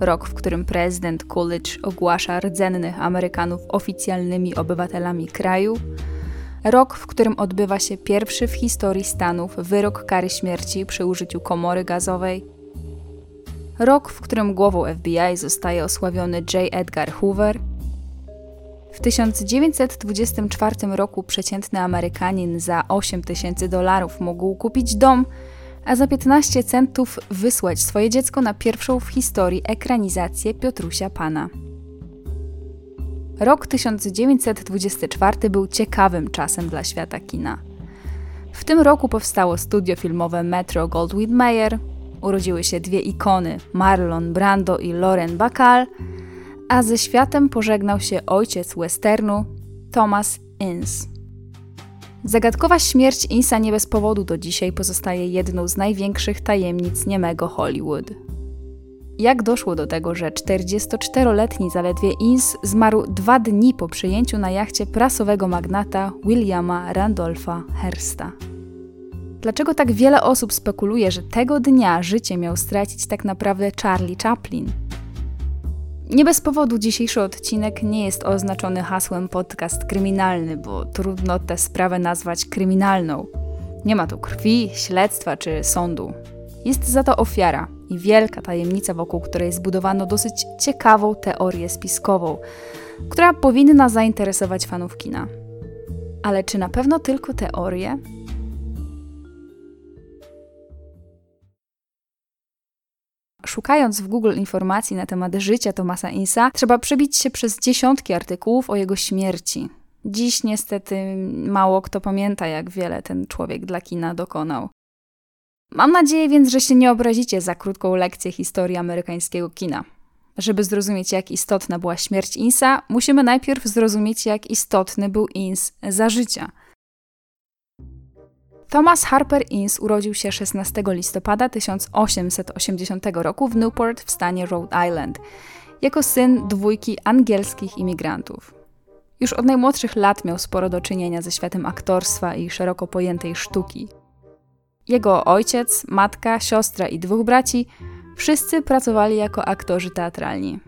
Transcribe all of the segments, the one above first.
Rok, w którym prezydent Coolidge ogłasza rdzennych Amerykanów oficjalnymi obywatelami kraju. Rok, w którym odbywa się pierwszy w historii Stanów wyrok kary śmierci przy użyciu komory gazowej. Rok, w którym głową FBI zostaje osławiony J. Edgar Hoover. W 1924 roku przeciętny Amerykanin za 8 tysięcy dolarów mógł kupić dom, a za 15 centów wysłać swoje dziecko na pierwszą w historii ekranizację Piotrusia Pana. Rok 1924 był ciekawym czasem dla świata kina. W tym roku powstało studio filmowe Metro Goldwyn Mayer, urodziły się dwie ikony Marlon Brando i Lauren Bacall, a ze światem pożegnał się ojciec westernu Thomas Ince. Zagadkowa śmierć Insa nie bez powodu do dzisiaj pozostaje jedną z największych tajemnic niemego Hollywood. Jak doszło do tego, że 44-letni zaledwie Ins zmarł dwa dni po przyjęciu na jachcie prasowego magnata Williama Randolpha Hearsta? Dlaczego tak wiele osób spekuluje, że tego dnia życie miał stracić tak naprawdę Charlie Chaplin? Nie bez powodu dzisiejszy odcinek nie jest oznaczony hasłem podcast kryminalny, bo trudno tę sprawę nazwać kryminalną. Nie ma tu krwi, śledztwa czy sądu. Jest za to ofiara i wielka tajemnica, wokół której zbudowano dosyć ciekawą teorię spiskową, która powinna zainteresować fanów kina. Ale czy na pewno tylko teorię? Szukając w Google informacji na temat życia Thomasa Insa, trzeba przebić się przez dziesiątki artykułów o jego śmierci. Dziś niestety mało kto pamięta, jak wiele ten człowiek dla kina dokonał. Mam nadzieję więc, że się nie obrazicie za krótką lekcję historii amerykańskiego kina. Żeby zrozumieć, jak istotna była śmierć Insa, musimy najpierw zrozumieć, jak istotny był Ins za życia. Thomas Harper Ince urodził się 16 listopada 1880 roku w Newport w stanie Rhode Island, jako syn dwójki angielskich imigrantów. Już od najmłodszych lat miał sporo do czynienia ze światem aktorstwa i szeroko pojętej sztuki. Jego ojciec, matka, siostra i dwóch braci wszyscy pracowali jako aktorzy teatralni.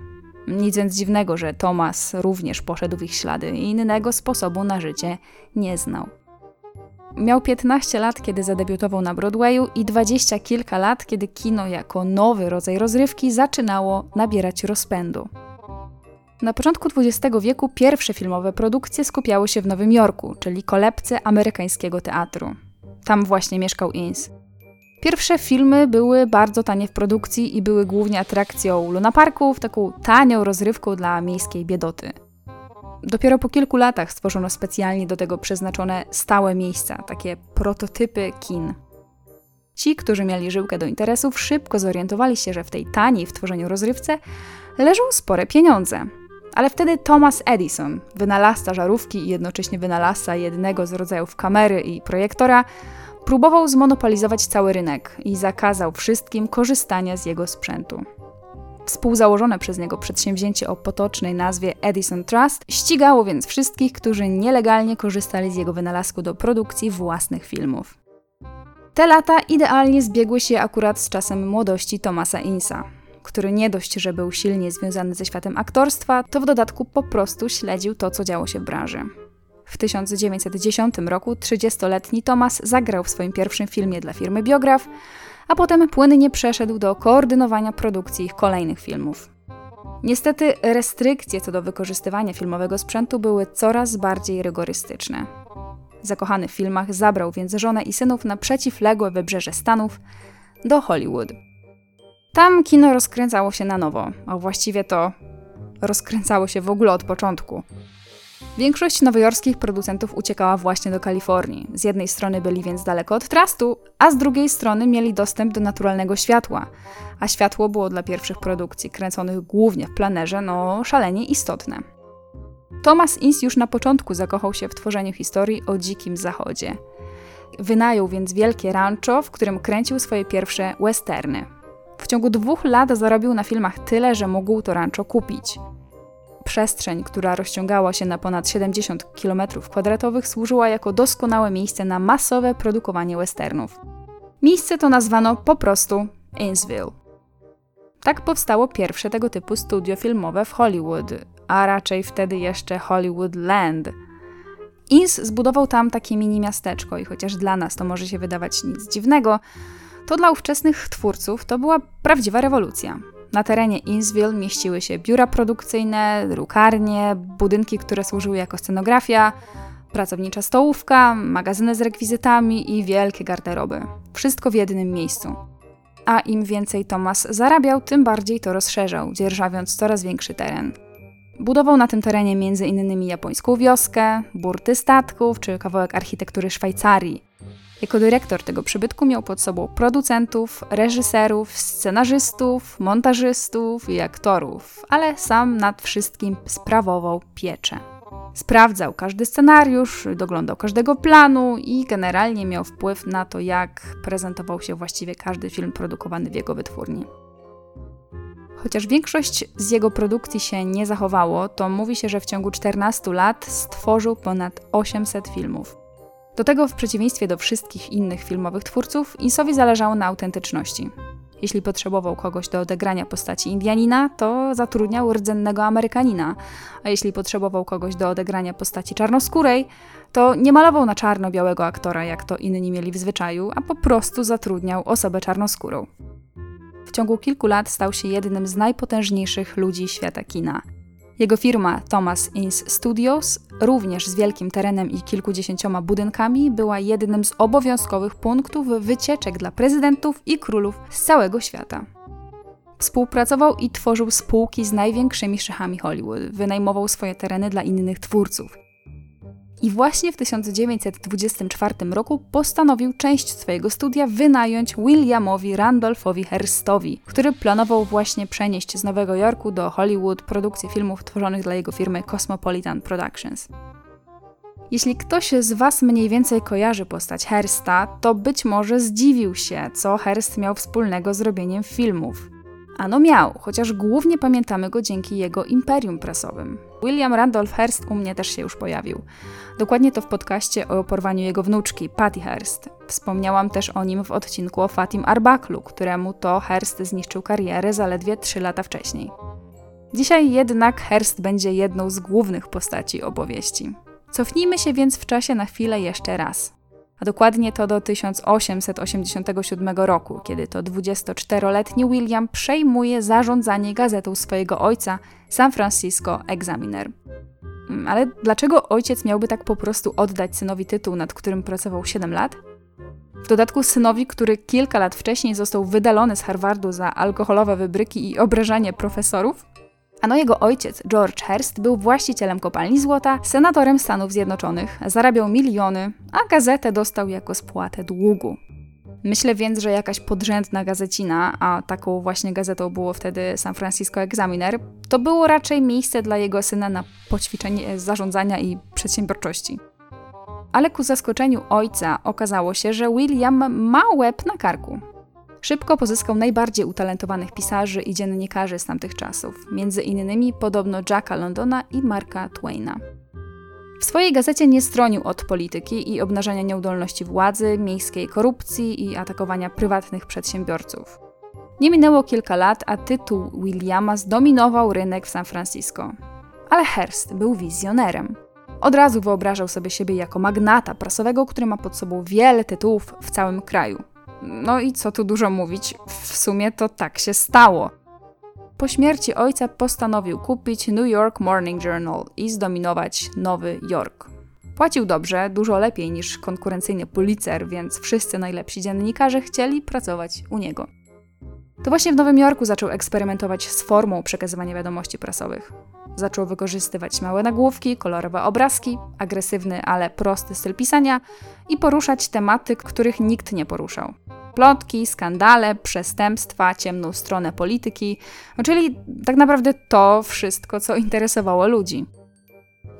Nic więc dziwnego, że Thomas również poszedł w ich ślady i innego sposobu na życie nie znał. Miał 15 lat, kiedy zadebiutował na Broadwayu i dwadzieścia kilka lat, kiedy kino jako nowy rodzaj rozrywki zaczynało nabierać rozpędu. Na początku XX wieku pierwsze filmowe produkcje skupiały się w Nowym Jorku, czyli kolebce amerykańskiego teatru. Tam właśnie mieszkał Ince. Pierwsze filmy były bardzo tanie w produkcji i były głównie atrakcją lunaparków, taką tanią rozrywką dla miejskiej biedoty. Dopiero po kilku latach stworzono specjalnie do tego przeznaczone stałe miejsca, takie prototypy kin. Ci, którzy mieli żyłkę do interesów, szybko zorientowali się, że w tej taniej w tworzeniu rozrywce leżą spore pieniądze. Ale wtedy Thomas Edison, wynalazca żarówki i jednocześnie wynalazca jednego z rodzajów kamery i projektora, próbował zmonopolizować cały rynek i zakazał wszystkim korzystania z jego sprzętu. Współzałożone przez niego przedsięwzięcie o potocznej nazwie Edison Trust ścigało więc wszystkich, którzy nielegalnie korzystali z jego wynalazku do produkcji własnych filmów. Te lata idealnie zbiegły się akurat z czasem młodości Thomasa Insa, który nie dość, że był silnie związany ze światem aktorstwa, to w dodatku po prostu śledził to, co działo się w branży. W 1910 roku 30-letni Thomas zagrał w swoim pierwszym filmie dla firmy Biograf, a potem płynnie przeszedł do koordynowania produkcji ich kolejnych filmów. Niestety restrykcje co do wykorzystywania filmowego sprzętu były coraz bardziej rygorystyczne. Zakochany w filmach zabrał więc żonę i synów na przeciwległe wybrzeże Stanów do Hollywood. Tam kino rozkręcało się na nowo, a właściwie to rozkręcało się w ogóle od początku. Większość nowojorskich producentów uciekała właśnie do Kalifornii. Z jednej strony byli więc daleko od trustu, a z drugiej strony mieli dostęp do naturalnego światła. A światło było dla pierwszych produkcji, kręconych głównie w planerze, no szalenie istotne. Thomas Ince już na początku zakochał się w tworzeniu historii o dzikim zachodzie. Wynajął więc wielkie rancho, w którym kręcił swoje pierwsze westerny. W ciągu dwóch lat zarobił na filmach tyle, że mógł to rancho kupić. Przestrzeń, która rozciągała się na ponad 70 km2, służyła jako doskonałe miejsce na masowe produkowanie westernów. Miejsce to nazwano po prostu Ainsville. Tak powstało pierwsze tego typu studio filmowe w Hollywood, a raczej wtedy jeszcze Hollywood Land. Ins zbudował tam takie mini miasteczko i chociaż dla nas to może się wydawać nic dziwnego, to dla ówczesnych twórców to była prawdziwa rewolucja. Na terenie Innsville mieściły się biura produkcyjne, drukarnie, budynki, które służyły jako scenografia, pracownicza stołówka, magazyny z rekwizytami i wielkie garderoby. Wszystko w jednym miejscu. A im więcej Thomas zarabiał, tym bardziej to rozszerzał, dzierżawiąc coraz większy teren. Budował na tym terenie m.in. japońską wioskę, burty statków czy kawałek architektury Szwajcarii. Jako dyrektor tego przybytku miał pod sobą producentów, reżyserów, scenarzystów, montażystów i aktorów, ale sam nad wszystkim sprawował pieczę. Sprawdzał każdy scenariusz, doglądał każdego planu i generalnie miał wpływ na to, jak prezentował się właściwie każdy film produkowany w jego wytwórni. Chociaż większość z jego produkcji się nie zachowało, to mówi się, że w ciągu 14 lat stworzył ponad 800 filmów. Do tego, w przeciwieństwie do wszystkich innych filmowych twórców, Insowi zależało na autentyczności. Jeśli potrzebował kogoś do odegrania postaci Indianina, to zatrudniał rdzennego Amerykanina, a jeśli potrzebował kogoś do odegrania postaci czarnoskórej, to nie malował na czarno-białego aktora, jak to inni mieli w zwyczaju, a po prostu zatrudniał osobę czarnoskórą. W ciągu kilku lat stał się jednym z najpotężniejszych ludzi świata kina – jego firma Thomas Ince Studios, również z wielkim terenem i kilkudziesięcioma budynkami, była jednym z obowiązkowych punktów wycieczek dla prezydentów i królów z całego świata. Współpracował i tworzył spółki z największymi szechami Hollywood, wynajmował swoje tereny dla innych twórców. I właśnie w 1924 roku postanowił część swojego studia wynająć Williamowi Randolphowi Hearstowi, który planował właśnie przenieść z Nowego Jorku do Hollywood produkcję filmów tworzonych dla jego firmy Cosmopolitan Productions. Jeśli ktoś z Was mniej więcej kojarzy postać Hersta, to być może zdziwił się, co Hearst miał wspólnego z robieniem filmów. Ano miał, chociaż głównie pamiętamy go dzięki jego imperium prasowym. William Randolph Hearst u mnie też się już pojawił. Dokładnie to w podcaście o porwaniu jego wnuczki, Patty Hearst. Wspomniałam też o nim w odcinku o Fatim Arbaklu, któremu to Hearst zniszczył karierę zaledwie 3 lata wcześniej. Dzisiaj jednak Hearst będzie jedną z głównych postaci opowieści. Cofnijmy się więc w czasie na chwilę jeszcze raz a dokładnie to do 1887 roku, kiedy to 24-letni William przejmuje zarządzanie gazetą swojego ojca San Francisco Examiner. Mm, ale dlaczego ojciec miałby tak po prostu oddać synowi tytuł, nad którym pracował 7 lat? W dodatku synowi, który kilka lat wcześniej został wydalony z Harvardu za alkoholowe wybryki i obrażanie profesorów? Ano jego ojciec, George Hearst, był właścicielem kopalni złota, senatorem Stanów Zjednoczonych, zarabiał miliony, a gazetę dostał jako spłatę długu. Myślę więc, że jakaś podrzędna gazecina, a taką właśnie gazetą było wtedy San Francisco Examiner, to było raczej miejsce dla jego syna na poćwiczenie zarządzania i przedsiębiorczości. Ale ku zaskoczeniu ojca okazało się, że William ma łeb na karku. Szybko pozyskał najbardziej utalentowanych pisarzy i dziennikarzy z tamtych czasów, między innymi podobno Jacka Londona i Marka Twaina. W swojej gazecie nie stronił od polityki i obnażania nieudolności władzy, miejskiej korupcji i atakowania prywatnych przedsiębiorców. Nie minęło kilka lat, a tytuł Williama zdominował rynek w San Francisco. Ale Hearst był wizjonerem. Od razu wyobrażał sobie siebie jako magnata prasowego, który ma pod sobą wiele tytułów w całym kraju. No i co tu dużo mówić, w sumie to tak się stało. Po śmierci ojca postanowił kupić New York Morning Journal i zdominować Nowy Jork. Płacił dobrze, dużo lepiej niż konkurencyjny Pulitzer, więc wszyscy najlepsi dziennikarze chcieli pracować u niego. To właśnie w Nowym Jorku zaczął eksperymentować z formą przekazywania wiadomości prasowych. Zaczął wykorzystywać małe nagłówki, kolorowe obrazki, agresywny, ale prosty styl pisania i poruszać tematy, których nikt nie poruszał. Plotki, skandale, przestępstwa, ciemną stronę polityki, czyli tak naprawdę to wszystko, co interesowało ludzi.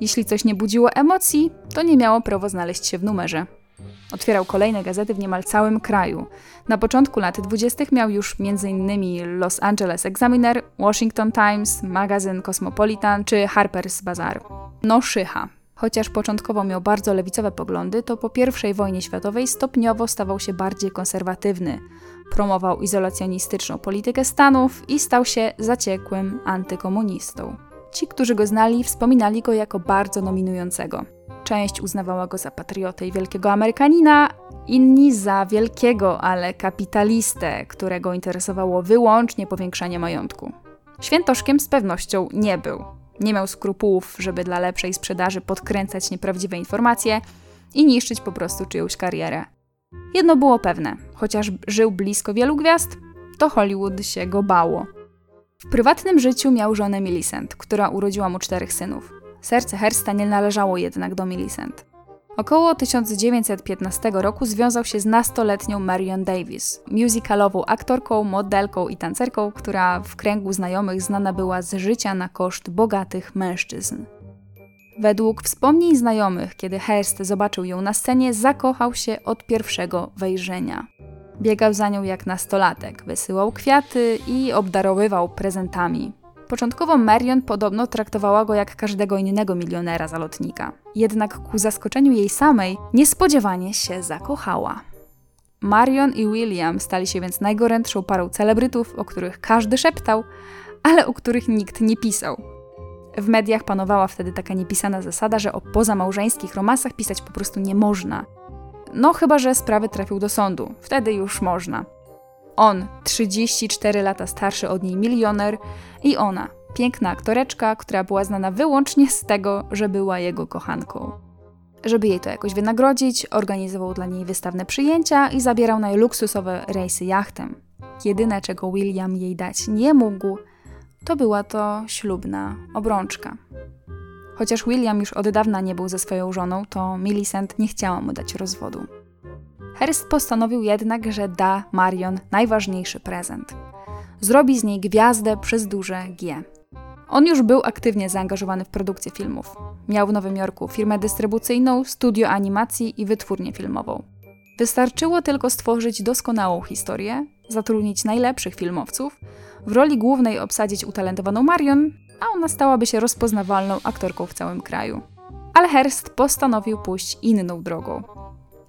Jeśli coś nie budziło emocji, to nie miało prawo znaleźć się w numerze. Otwierał kolejne gazety w niemal całym kraju. Na początku lat 20. miał już m.in. Los Angeles Examiner, Washington Times, magazyn Cosmopolitan czy Harper's Bazaar. No szycha. Chociaż początkowo miał bardzo lewicowe poglądy, to po I wojnie światowej stopniowo stawał się bardziej konserwatywny. Promował izolacjonistyczną politykę Stanów i stał się zaciekłym antykomunistą. Ci, którzy go znali, wspominali go jako bardzo nominującego. Część uznawała go za patriotę i wielkiego Amerykanina, inni za wielkiego, ale kapitalistę, którego interesowało wyłącznie powiększanie majątku. Świętoszkiem z pewnością nie był. Nie miał skrupułów, żeby dla lepszej sprzedaży podkręcać nieprawdziwe informacje i niszczyć po prostu czyjąś karierę. Jedno było pewne, chociaż żył blisko wielu gwiazd, to Hollywood się go bało. W prywatnym życiu miał żonę Millicent, która urodziła mu czterech synów. Serce Hersta nie należało jednak do Millicent. Około 1915 roku związał się z nastoletnią Marion Davis, musicalową aktorką, modelką i tancerką, która w kręgu znajomych znana była z życia na koszt bogatych mężczyzn. Według wspomnień znajomych, kiedy Hearst zobaczył ją na scenie, zakochał się od pierwszego wejrzenia. Biegał za nią jak nastolatek, wysyłał kwiaty i obdarowywał prezentami. Początkowo Marion podobno traktowała go jak każdego innego milionera zalotnika. Jednak ku zaskoczeniu jej samej niespodziewanie się zakochała. Marion i William stali się więc najgorętszą parą celebrytów, o których każdy szeptał, ale o których nikt nie pisał. W mediach panowała wtedy taka niepisana zasada, że o pozamałżeńskich romansach pisać po prostu nie można. No chyba, że sprawy trafił do sądu. Wtedy już można. On, 34 lata starszy od niej milioner, i ona, piękna aktoreczka, która była znana wyłącznie z tego, że była jego kochanką. Żeby jej to jakoś wynagrodzić, organizował dla niej wystawne przyjęcia i zabierał na luksusowe rejsy jachtem. Jedyne, czego William jej dać nie mógł, to była to ślubna obrączka. Chociaż William już od dawna nie był ze swoją żoną, to Millicent nie chciała mu dać rozwodu. Hearst postanowił jednak, że da Marion najważniejszy prezent. Zrobi z niej gwiazdę przez duże G. On już był aktywnie zaangażowany w produkcję filmów. Miał w Nowym Jorku firmę dystrybucyjną, studio animacji i wytwórnię filmową. Wystarczyło tylko stworzyć doskonałą historię, zatrudnić najlepszych filmowców, w roli głównej obsadzić utalentowaną Marion, a ona stałaby się rozpoznawalną aktorką w całym kraju. Ale Hearst postanowił pójść inną drogą.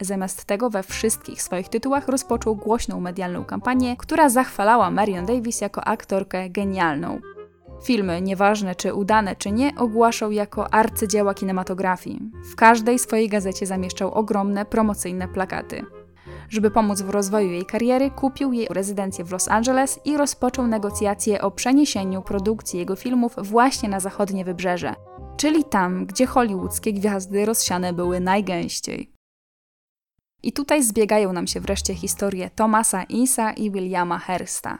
Zamiast tego we wszystkich swoich tytułach rozpoczął głośną medialną kampanię, która zachwalała Marion Davis jako aktorkę genialną. Filmy, nieważne czy udane czy nie, ogłaszał jako arcydzieła kinematografii. W każdej swojej gazecie zamieszczał ogromne promocyjne plakaty. Żeby pomóc w rozwoju jej kariery, kupił jej rezydencję w Los Angeles i rozpoczął negocjacje o przeniesieniu produkcji jego filmów właśnie na zachodnie wybrzeże, czyli tam, gdzie hollywoodzkie gwiazdy rozsiane były najgęściej. I tutaj zbiegają nam się wreszcie historie Thomasa Insa i Williama Hersta.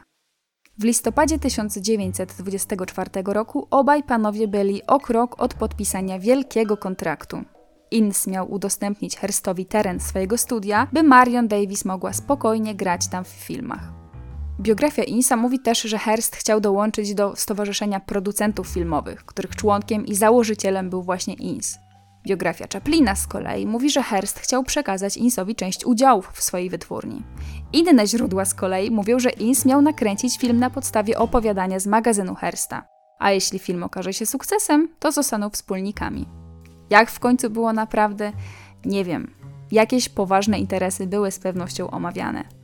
W listopadzie 1924 roku obaj panowie byli o krok od podpisania wielkiego kontraktu. Inns miał udostępnić Herstowi teren swojego studia, by Marion Davis mogła spokojnie grać tam w filmach. Biografia Insa mówi też, że Hearst chciał dołączyć do Stowarzyszenia Producentów Filmowych, których członkiem i założycielem był właśnie Ins. Biografia Chaplina z kolei mówi, że Hearst chciał przekazać Insowi część udziałów w swojej wytwórni. Inne źródła z kolei mówią, że Ins miał nakręcić film na podstawie opowiadania z magazynu Hearsta. A jeśli film okaże się sukcesem, to zostaną wspólnikami. Jak w końcu było naprawdę? Nie wiem. Jakieś poważne interesy były z pewnością omawiane.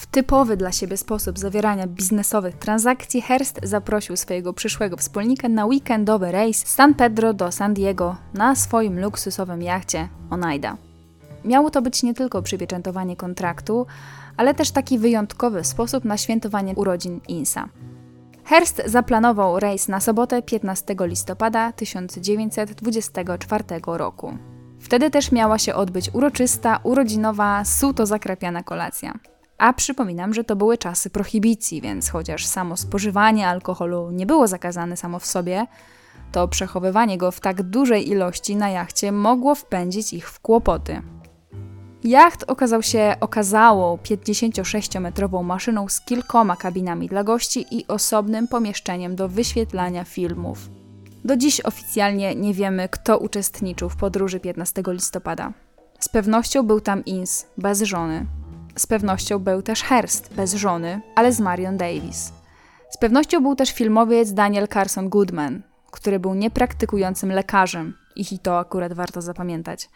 W typowy dla siebie sposób zawierania biznesowych transakcji Hearst zaprosił swojego przyszłego wspólnika na weekendowy rejs z San Pedro do San Diego na swoim luksusowym jachcie Oneida. Miało to być nie tylko przypieczętowanie kontraktu, ale też taki wyjątkowy sposób na świętowanie urodzin Insa. Hearst zaplanował rejs na sobotę 15 listopada 1924 roku. Wtedy też miała się odbyć uroczysta, urodzinowa, suto zakrapiana kolacja. A przypominam, że to były czasy prohibicji, więc chociaż samo spożywanie alkoholu nie było zakazane samo w sobie, to przechowywanie go w tak dużej ilości na jachcie mogło wpędzić ich w kłopoty. Jacht okazał się okazałą 56-metrową maszyną z kilkoma kabinami dla gości i osobnym pomieszczeniem do wyświetlania filmów. Do dziś oficjalnie nie wiemy, kto uczestniczył w podróży 15 listopada. Z pewnością był tam Ins, bez żony. Z pewnością był też Hearst, bez żony, ale z Marion Davis. Z pewnością był też filmowiec Daniel Carson Goodman, który był niepraktykującym lekarzem, i to akurat warto zapamiętać.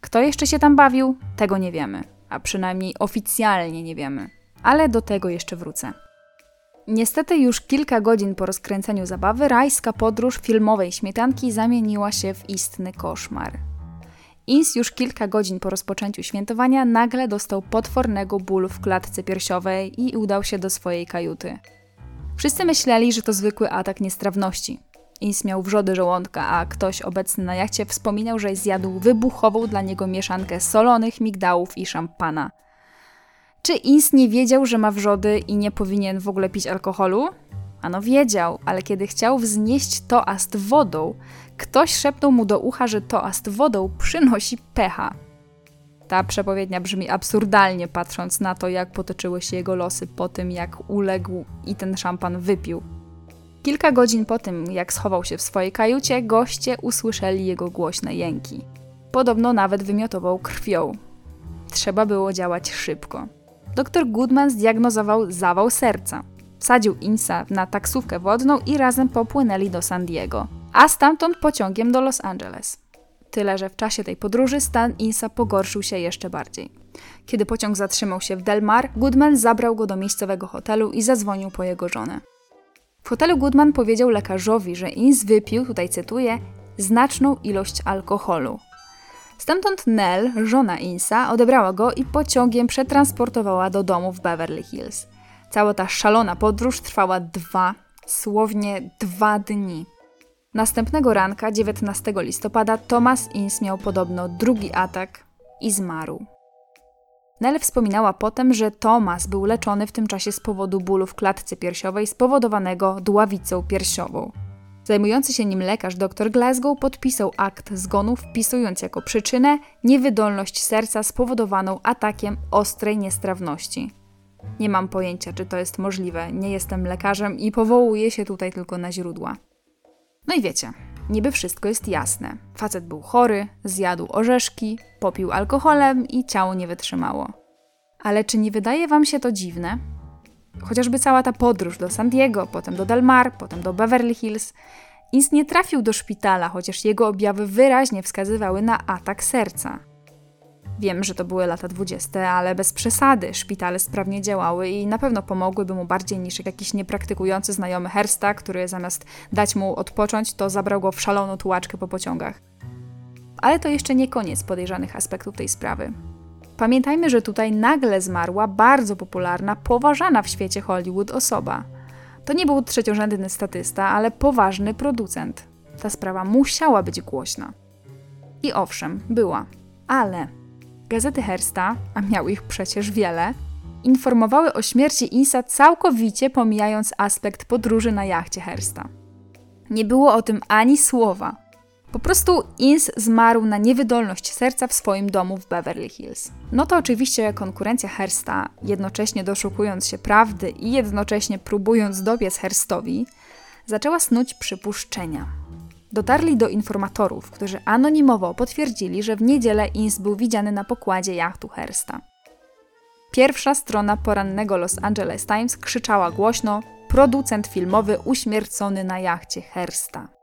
Kto jeszcze się tam bawił, tego nie wiemy, a przynajmniej oficjalnie nie wiemy, ale do tego jeszcze wrócę. Niestety już kilka godzin po rozkręceniu zabawy rajska podróż filmowej śmietanki zamieniła się w istny koszmar. Ins już kilka godzin po rozpoczęciu świętowania nagle dostał potwornego bólu w klatce piersiowej i udał się do swojej kajuty. Wszyscy myśleli, że to zwykły atak niestrawności. Ins miał wrzody żołądka, a ktoś obecny na jachcie wspominał, że zjadł wybuchową dla niego mieszankę solonych migdałów i szampana. Czy Ins nie wiedział, że ma wrzody i nie powinien w ogóle pić alkoholu? Ano wiedział, ale kiedy chciał wznieść toast wodą, ktoś szepnął mu do ucha, że toast wodą przynosi pecha. Ta przepowiednia brzmi absurdalnie, patrząc na to, jak potoczyły się jego losy po tym, jak uległ i ten szampan wypił. Kilka godzin po tym, jak schował się w swojej kajucie, goście usłyszeli jego głośne jęki. Podobno nawet wymiotował krwią. Trzeba było działać szybko. Dr Goodman zdiagnozował zawał serca. Wsadził Insa na taksówkę wodną i razem popłynęli do San Diego, a stamtąd pociągiem do Los Angeles. Tyle, że w czasie tej podróży stan Insa pogorszył się jeszcze bardziej. Kiedy pociąg zatrzymał się w Del Mar, Goodman zabrał go do miejscowego hotelu i zadzwonił po jego żonę. W hotelu Goodman powiedział lekarzowi, że Ins wypił, tutaj cytuję, znaczną ilość alkoholu. Stamtąd Nell, żona Insa, odebrała go i pociągiem przetransportowała do domu w Beverly Hills. Cała ta szalona podróż trwała dwa, słownie dwa dni. Następnego ranka, 19 listopada, Thomas Ins miał podobno drugi atak i zmarł. Nell wspominała potem, że Thomas był leczony w tym czasie z powodu bólu w klatce piersiowej spowodowanego dławicą piersiową. Zajmujący się nim lekarz dr Glasgow podpisał akt zgonu, wpisując jako przyczynę niewydolność serca spowodowaną atakiem ostrej niestrawności. Nie mam pojęcia, czy to jest możliwe, nie jestem lekarzem i powołuję się tutaj tylko na źródła. No i wiecie, niby wszystko jest jasne. Facet był chory, zjadł orzeszki, popił alkoholem i ciało nie wytrzymało. Ale czy nie wydaje wam się to dziwne? Chociażby cała ta podróż do San Diego, potem do Del Mar, potem do Beverly Hills. Ins nie trafił do szpitala, chociaż jego objawy wyraźnie wskazywały na atak serca. Wiem, że to były lata dwudzieste, ale bez przesady. Szpitale sprawnie działały i na pewno pomogłyby mu bardziej niż jakiś niepraktykujący znajomy Hersta, który zamiast dać mu odpocząć, to zabrał go w szaloną tułaczkę po pociągach. Ale to jeszcze nie koniec podejrzanych aspektów tej sprawy. Pamiętajmy, że tutaj nagle zmarła bardzo popularna, poważana w świecie Hollywood osoba. To nie był trzeciorzędny statysta, ale poważny producent. Ta sprawa musiała być głośna. I owszem, była. Ale gazety Hersta, a miał ich przecież wiele, informowały o śmierci Insa całkowicie pomijając aspekt podróży na jachcie Hersta. Nie było o tym ani słowa. Po prostu Ins zmarł na niewydolność serca w swoim domu w Beverly Hills. No to oczywiście konkurencja Hersta, jednocześnie doszukując się prawdy i jednocześnie próbując dobiec Herstowi, zaczęła snuć przypuszczenia. Dotarli do informatorów, którzy anonimowo potwierdzili, że w niedzielę Ins był widziany na pokładzie jachtu Hersta. Pierwsza strona porannego Los Angeles Times krzyczała głośno: producent filmowy uśmiercony na jachcie Hersta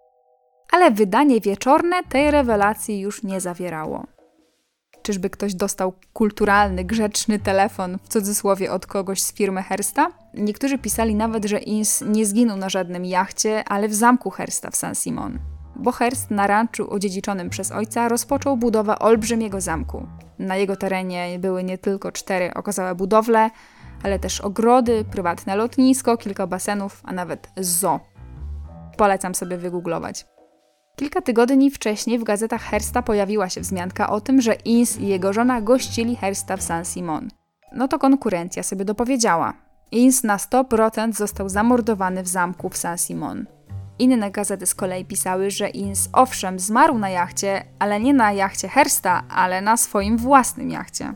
ale wydanie wieczorne tej rewelacji już nie zawierało. Czyżby ktoś dostał kulturalny, grzeczny telefon w cudzysłowie od kogoś z firmy Hersta? Niektórzy pisali nawet, że Ins nie zginął na żadnym jachcie, ale w zamku Hersta w San Simon. Bo Herst na ranczu odziedziczonym przez ojca rozpoczął budowę olbrzymiego zamku. Na jego terenie były nie tylko cztery okazałe budowle, ale też ogrody, prywatne lotnisko, kilka basenów, a nawet zoo. Polecam sobie wygooglować. Kilka tygodni wcześniej w gazetach Hersta pojawiła się wzmianka o tym, że Ins i jego żona gościli Hersta w San Simon. no to konkurencja sobie dopowiedziała. Inns na 100% został zamordowany w zamku w Saint-Simon. Inne gazety z kolei pisały, że Inns owszem zmarł na jachcie, ale nie na jachcie Hersta, ale na swoim własnym jachcie.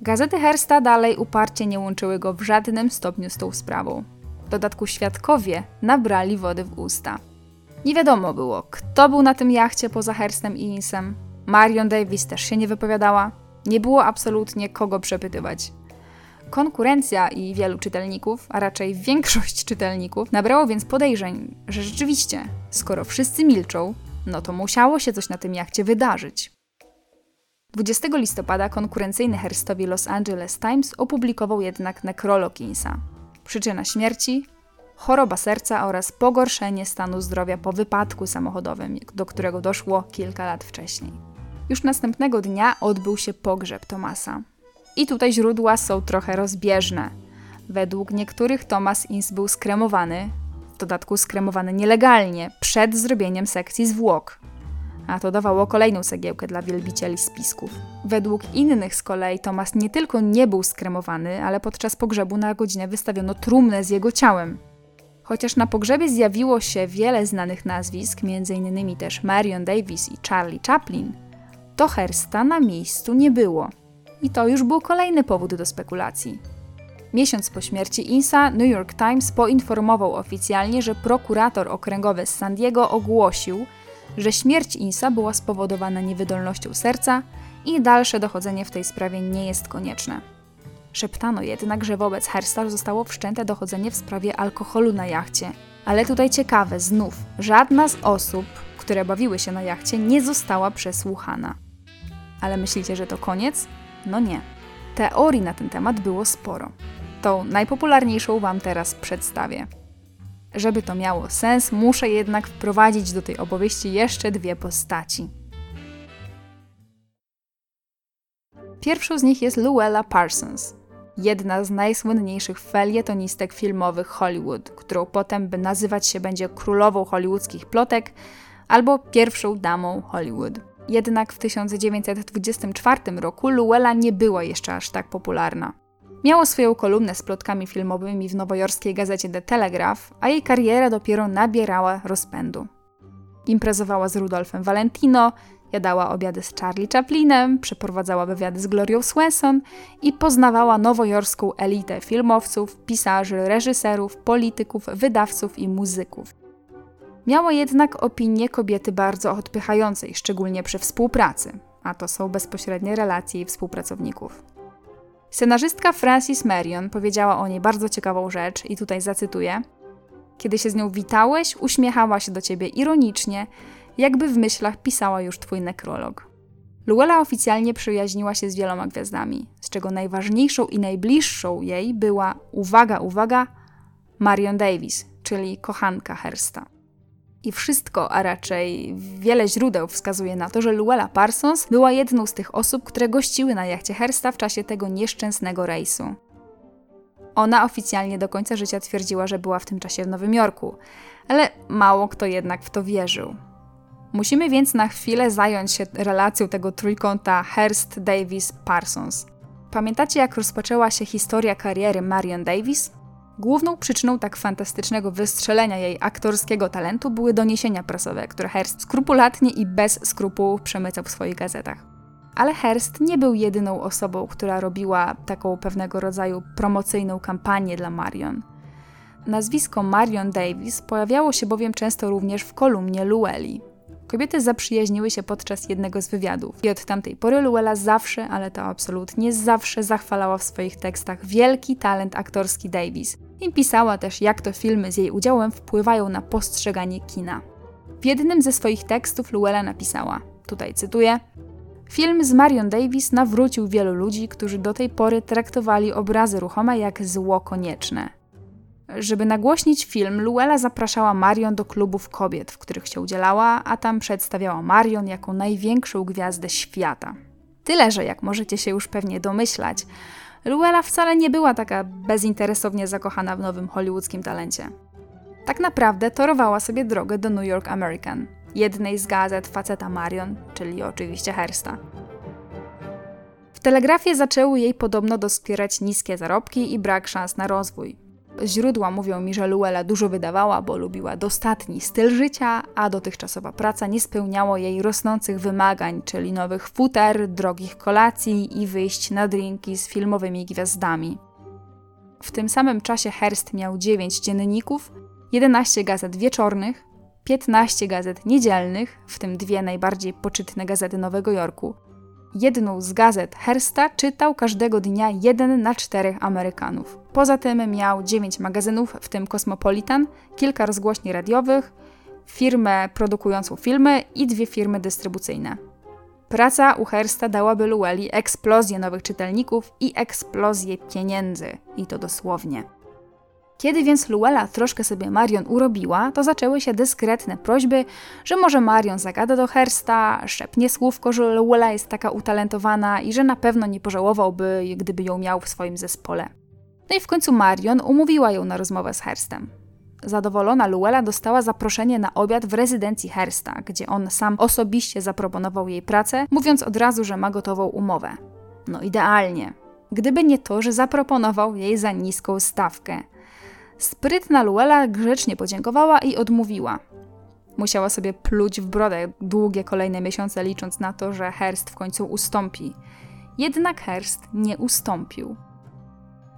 Gazety Hersta dalej uparcie nie łączyły go w żadnym stopniu z tą sprawą. W dodatku świadkowie nabrali wody w usta. Nie wiadomo było, kto był na tym jachcie poza Herstem i Insem. Marion Davis też się nie wypowiadała. Nie było absolutnie kogo przepytywać. Konkurencja i wielu czytelników, a raczej większość czytelników, nabrało więc podejrzeń, że rzeczywiście, skoro wszyscy milczą, no to musiało się coś na tym jachcie wydarzyć. 20 listopada konkurencyjny Herstowi Los Angeles Times opublikował jednak nekrolog Insa. Przyczyna śmierci choroba serca oraz pogorszenie stanu zdrowia po wypadku samochodowym, do którego doszło kilka lat wcześniej. Już następnego dnia odbył się pogrzeb Tomasa. I tutaj źródła są trochę rozbieżne. Według niektórych Thomas Ince był skremowany, w dodatku skremowany nielegalnie, przed zrobieniem sekcji zwłok. A to dawało kolejną cegiełkę dla wielbicieli spisków. Według innych z kolei Thomas nie tylko nie był skremowany, ale podczas pogrzebu na godzinę wystawiono trumnę z jego ciałem. Chociaż na pogrzebie zjawiło się wiele znanych nazwisk, m.in. też Marion Davis i Charlie Chaplin, to Hersta na miejscu nie było. I to już był kolejny powód do spekulacji. Miesiąc po śmierci Insa, New York Times poinformował oficjalnie, że prokurator okręgowy z San Diego ogłosił, że śmierć Insa była spowodowana niewydolnością serca i dalsze dochodzenie w tej sprawie nie jest konieczne. Szeptano jednak, że wobec Hersta zostało wszczęte dochodzenie w sprawie alkoholu na jachcie. Ale tutaj ciekawe, znów, żadna z osób, które bawiły się na jachcie, nie została przesłuchana. Ale myślicie, że to koniec? No nie. Teorii na ten temat było sporo. Tą najpopularniejszą Wam teraz przedstawię. Żeby to miało sens, muszę jednak wprowadzić do tej opowieści jeszcze dwie postaci. Pierwszą z nich jest Luella Parsons, jedna z najsłynniejszych felietonistek filmowych Hollywood, którą potem nazywać się będzie królową hollywoodzkich plotek albo pierwszą damą Hollywood. Jednak w 1924 roku Luella nie była jeszcze aż tak popularna. Miała swoją kolumnę z plotkami filmowymi w nowojorskiej gazecie The Telegraph, a jej kariera dopiero nabierała rozpędu. Imprezowała z Rudolfem Valentino, jadała obiady z Charlie Chaplinem, przeprowadzała wywiady z Glorią Swenson i poznawała nowojorską elitę filmowców, pisarzy, reżyserów, polityków, wydawców i muzyków. Miała jednak opinię kobiety bardzo odpychającej, szczególnie przy współpracy, a to są bezpośrednie relacje jej współpracowników. Scenarzystka Frances Marion powiedziała o niej bardzo ciekawą rzecz i tutaj zacytuję: Kiedy się z nią witałeś, uśmiechała się do ciebie ironicznie, jakby w myślach pisała już twój nekrolog. Luella oficjalnie przyjaźniła się z wieloma gwiazdami, z czego najważniejszą i najbliższą jej była, uwaga, uwaga, Marion Davis, czyli kochanka Hersta. I wszystko, a raczej wiele źródeł wskazuje na to, że Luella Parsons była jedną z tych osób, które gościły na jachcie Hersta w czasie tego nieszczęsnego rejsu. Ona oficjalnie do końca życia twierdziła, że była w tym czasie w Nowym Jorku, ale mało kto jednak w to wierzył. Musimy więc na chwilę zająć się relacją tego trójkąta Hearst, Davis, Parsons. Pamiętacie, jak rozpoczęła się historia kariery Marion Davis? Główną przyczyną tak fantastycznego wystrzelenia jej aktorskiego talentu były doniesienia prasowe, które Hearst skrupulatnie i bez skrupułów przemycał w swoich gazetach. Ale Hearst nie był jedyną osobą, która robiła taką pewnego rodzaju promocyjną kampanię dla Marion. Nazwisko Marion Davis pojawiało się bowiem często również w kolumnie Lueli. Kobiety zaprzyjaźniły się podczas jednego z wywiadów i od tamtej pory Luella zawsze, ale to absolutnie zawsze zachwalała w swoich tekstach wielki talent aktorski Davis i pisała też, jak to filmy z jej udziałem wpływają na postrzeganie kina. W jednym ze swoich tekstów Luella napisała, tutaj cytuję, Film z Marion Davis nawrócił wielu ludzi, którzy do tej pory traktowali obrazy ruchome jak zło konieczne. Żeby nagłośnić film, Luella zapraszała Marion do klubów kobiet, w których się udzielała, a tam przedstawiała Marion jako największą gwiazdę świata. Tyle, że jak możecie się już pewnie domyślać, Luella wcale nie była taka bezinteresownie zakochana w nowym hollywoodzkim talencie. Tak naprawdę torowała sobie drogę do New York American, jednej z gazet faceta Marion, czyli oczywiście Hersta. W telegrafie zaczęły jej podobno doskwierać niskie zarobki i brak szans na rozwój. Źródła mówią mi, że Luella dużo wydawała, bo lubiła dostatni styl życia, a dotychczasowa praca nie spełniała jej rosnących wymagań, czyli nowych futer, drogich kolacji i wyjść na drinki z filmowymi gwiazdami. W tym samym czasie Hearst miał 9 dzienników, 11 gazet wieczornych, 15 gazet niedzielnych, w tym dwie najbardziej poczytne gazety Nowego Jorku. Jedną z gazet Hersta czytał każdego dnia jeden na czterech Amerykanów. Poza tym miał 9 magazynów, w tym Cosmopolitan, kilka rozgłośni radiowych, firmę produkującą filmy i dwie firmy dystrybucyjne. Praca u Hersta dałaby Lueli eksplozję nowych czytelników i eksplozję pieniędzy, i to dosłownie. Kiedy więc Luella troszkę sobie Marion urobiła, to zaczęły się dyskretne prośby, że może Marion zagada do Hersta, szepnie słówko, że Luella jest taka utalentowana i że na pewno nie pożałowałby, gdyby ją miał w swoim zespole. No i w końcu Marion umówiła ją na rozmowę z Herstem. Zadowolona Luella dostała zaproszenie na obiad w rezydencji Hersta, gdzie on sam osobiście zaproponował jej pracę, mówiąc od razu, że ma gotową umowę. No idealnie. Gdyby nie to, że zaproponował jej za niską stawkę. Sprytna Luella grzecznie podziękowała i odmówiła. Musiała sobie pluć w brodę długie kolejne miesiące, licząc na to, że Herst w końcu ustąpi. Jednak Herst nie ustąpił.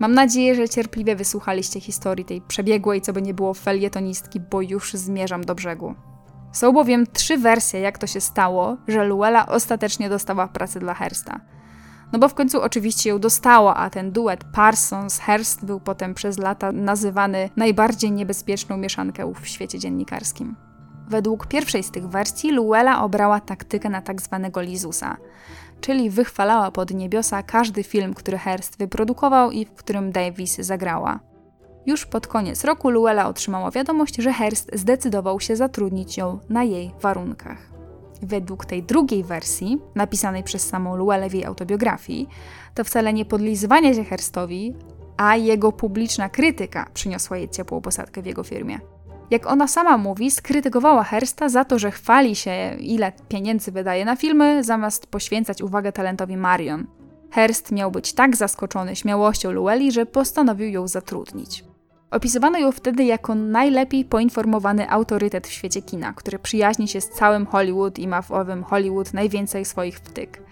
Mam nadzieję, że cierpliwie wysłuchaliście historii tej przebiegłej, co by nie było felietonistki, bo już zmierzam do brzegu. Są bowiem trzy wersje, jak to się stało, że Luella ostatecznie dostała pracę dla Hersta. No bo w końcu oczywiście ją dostała, a ten duet Parsons-Herst był potem przez lata nazywany najbardziej niebezpieczną mieszanką w świecie dziennikarskim. Według pierwszej z tych wersji Luella obrała taktykę na tak zwanego Lizusa – czyli wychwalała pod niebiosa każdy film, który Hearst wyprodukował i w którym Davis zagrała. Już pod koniec roku Luella otrzymała wiadomość, że Hearst zdecydował się zatrudnić ją na jej warunkach. Według tej drugiej wersji, napisanej przez samą Luellę w jej autobiografii, to wcale nie podlizywanie się Hearstowi, a jego publiczna krytyka przyniosła jej ciepłą posadkę w jego firmie jak ona sama mówi, skrytykowała Hersta za to, że chwali się, ile pieniędzy wydaje na filmy, zamiast poświęcać uwagę talentowi Marion. Herst miał być tak zaskoczony śmiałością Lueli, że postanowił ją zatrudnić. Opisywano ją wtedy jako najlepiej poinformowany autorytet w świecie kina, który przyjaźni się z całym Hollywood i ma w owym Hollywood najwięcej swoich wtyk.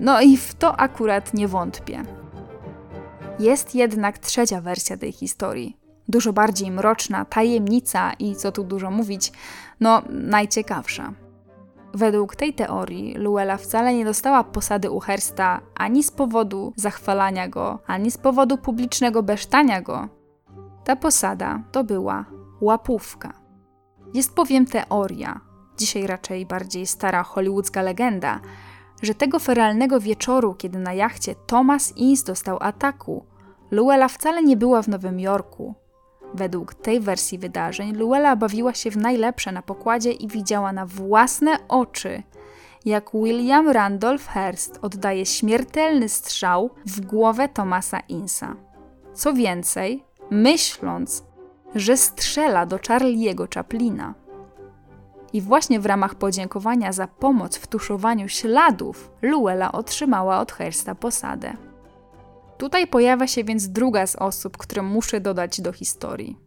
No i w to akurat nie wątpię. Jest jednak trzecia wersja tej historii, dużo bardziej mroczna, tajemnica i co tu dużo mówić, no najciekawsza. Według tej teorii Luella wcale nie dostała posady u Hersta ani z powodu zachwalania go, ani z powodu publicznego besztania go. Ta posada to była łapówka. Jest bowiem teoria, dzisiaj raczej bardziej stara hollywoodzka legenda, że tego feralnego wieczoru, kiedy na jachcie Thomas Ince dostał ataku, Luella wcale nie była w Nowym Jorku, Według tej wersji wydarzeń Luella bawiła się w najlepsze na pokładzie i widziała na własne oczy, jak William Randolph Hearst oddaje śmiertelny strzał w głowę Thomasa Insa. Co więcej, myśląc, że strzela do Charlie'ego Chaplina. I właśnie w ramach podziękowania za pomoc w tuszowaniu śladów Luella otrzymała od Hearsta posadę. Tutaj pojawia się więc druga z osób, które muszę dodać do historii.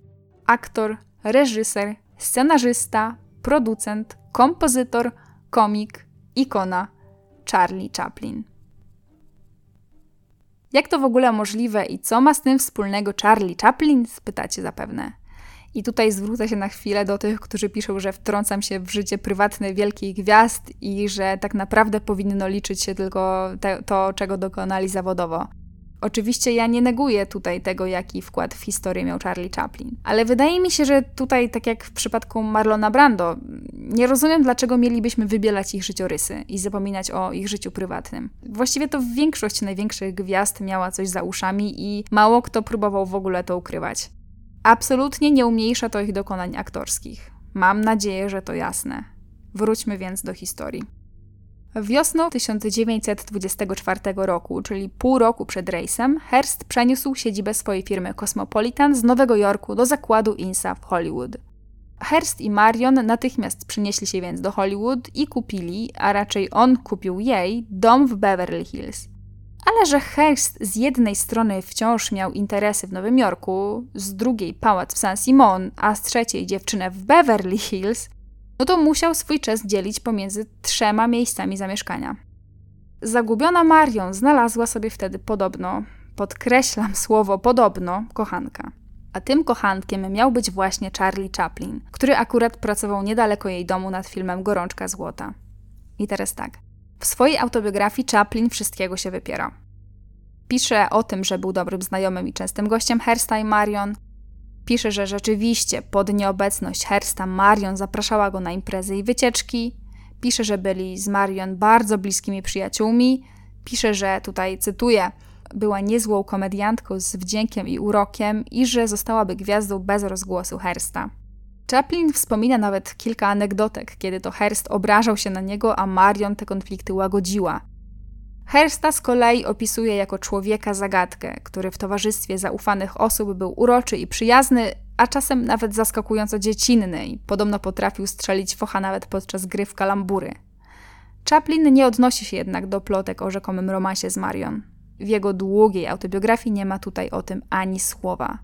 Aktor, reżyser, scenarzysta, producent, kompozytor, komik, ikona Charlie Chaplin. Jak to w ogóle możliwe i co ma z tym wspólnego Charlie Chaplin? Spytacie zapewne. I tutaj zwrócę się na chwilę do tych, którzy piszą, że wtrącam się w życie prywatne wielkich gwiazd i że tak naprawdę powinno liczyć się tylko te, to, czego dokonali zawodowo. Oczywiście ja nie neguję tutaj tego, jaki wkład w historię miał Charlie Chaplin, ale wydaje mi się, że tutaj, tak jak w przypadku Marlona Brando, nie rozumiem, dlaczego mielibyśmy wybielać ich życiorysy i zapominać o ich życiu prywatnym. Właściwie to większość największych gwiazd miała coś za uszami i mało kto próbował w ogóle to ukrywać. Absolutnie nie umniejsza to ich dokonań aktorskich. Mam nadzieję, że to jasne. Wróćmy więc do historii. Wiosną 1924 roku, czyli pół roku przed rejsem, Hearst przeniósł siedzibę swojej firmy Cosmopolitan z Nowego Jorku do zakładu INSA w Hollywood. Hearst i Marion natychmiast przynieśli się więc do Hollywood i kupili, a raczej on kupił jej, dom w Beverly Hills. ale że Hearst z jednej strony wciąż miał interesy w Nowym Jorku, z drugiej pałac w San Simon, a z trzeciej dziewczynę w Beverly Hills, no to musiał swój czas dzielić pomiędzy trzema miejscami zamieszkania. Zagubiona Marion znalazła sobie wtedy podobno, podkreślam słowo podobno, kochanka. A tym kochankiem miał być właśnie Charlie Chaplin, który akurat pracował niedaleko jej domu nad filmem Gorączka Złota. I teraz tak. W swojej autobiografii Chaplin wszystkiego się wypiera. Pisze o tym, że był dobrym znajomym i częstym gościem Hersta i Marion. Pisze, że rzeczywiście pod nieobecność Hersta Marion zapraszała go na imprezy i wycieczki. Pisze, że byli z Marion bardzo bliskimi przyjaciółmi. Pisze, że tutaj cytuję: była niezłą komediantką z wdziękiem i urokiem i że zostałaby gwiazdą bez rozgłosu Hersta. Chaplin wspomina nawet kilka anegdotek, kiedy to Hearst obrażał się na niego, a Marion te konflikty łagodziła. Hersta z kolei opisuje jako człowieka zagadkę, który w towarzystwie zaufanych osób był uroczy i przyjazny, a czasem nawet zaskakująco dziecinny i podobno potrafił strzelić focha nawet podczas gry w kalambury. Chaplin nie odnosi się jednak do plotek o rzekomym romansie z Marion. W jego długiej autobiografii nie ma tutaj o tym ani słowa.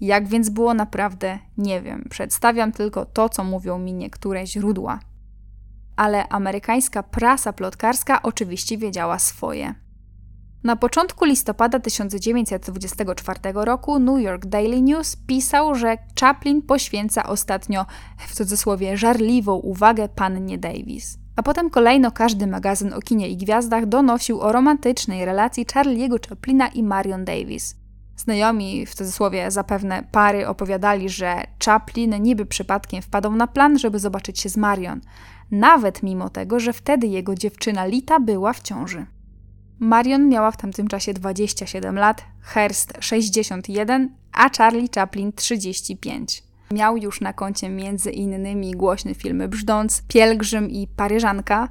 Jak więc było naprawdę, nie wiem. Przedstawiam tylko to, co mówią mi niektóre źródła. Ale amerykańska prasa plotkarska oczywiście wiedziała swoje. Na początku listopada 1924 roku New York Daily News pisał, że Chaplin poświęca ostatnio, w cudzysłowie, żarliwą uwagę pannie Davis. A potem kolejno każdy magazyn o kinie i gwiazdach donosił o romantycznej relacji Charlie'ego Chaplina i Marion Davis. Znajomi, w cudzysłowie zapewne pary, opowiadali, że Chaplin niby przypadkiem wpadł na plan, żeby zobaczyć się z Marion, nawet mimo tego, że wtedy jego dziewczyna Lita była w ciąży. Marion miała w tamtym czasie 27 lat, Hearst 61, a Charlie Chaplin 35. Miał już na koncie między innymi głośne filmy Brzdąc, Pielgrzym i Paryżanka,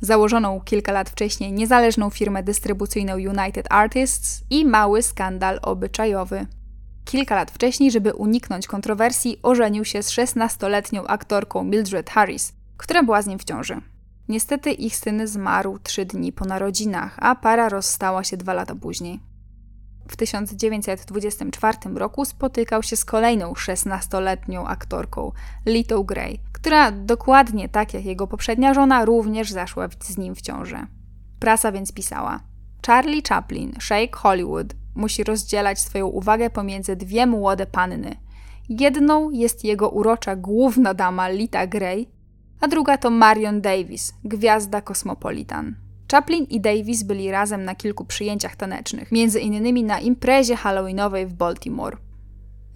założoną kilka lat wcześniej niezależną firmę dystrybucyjną United Artists i mały skandal obyczajowy. Kilka lat wcześniej, żeby uniknąć kontrowersji, ożenił się z 16-letnią aktorką Mildred Harris, która była z nim w ciąży. Niestety ich syn zmarł trzy dni po narodzinach, a para rozstała się dwa lata później. W 1924 roku spotykał się z kolejną 16-letnią aktorką, Little Gray, która dokładnie tak jak jego poprzednia żona również zaszła z nim w ciążę. Prasa więc pisała: Charlie Chaplin, Shake Hollywood, musi rozdzielać swoją uwagę pomiędzy dwie młode panny. Jedną jest jego urocza główna dama Lita Gray, a druga to Marion Davis, gwiazda Cosmopolitan. Chaplin i Davis byli razem na kilku przyjęciach tanecznych, między innymi na imprezie halloweenowej w Baltimore.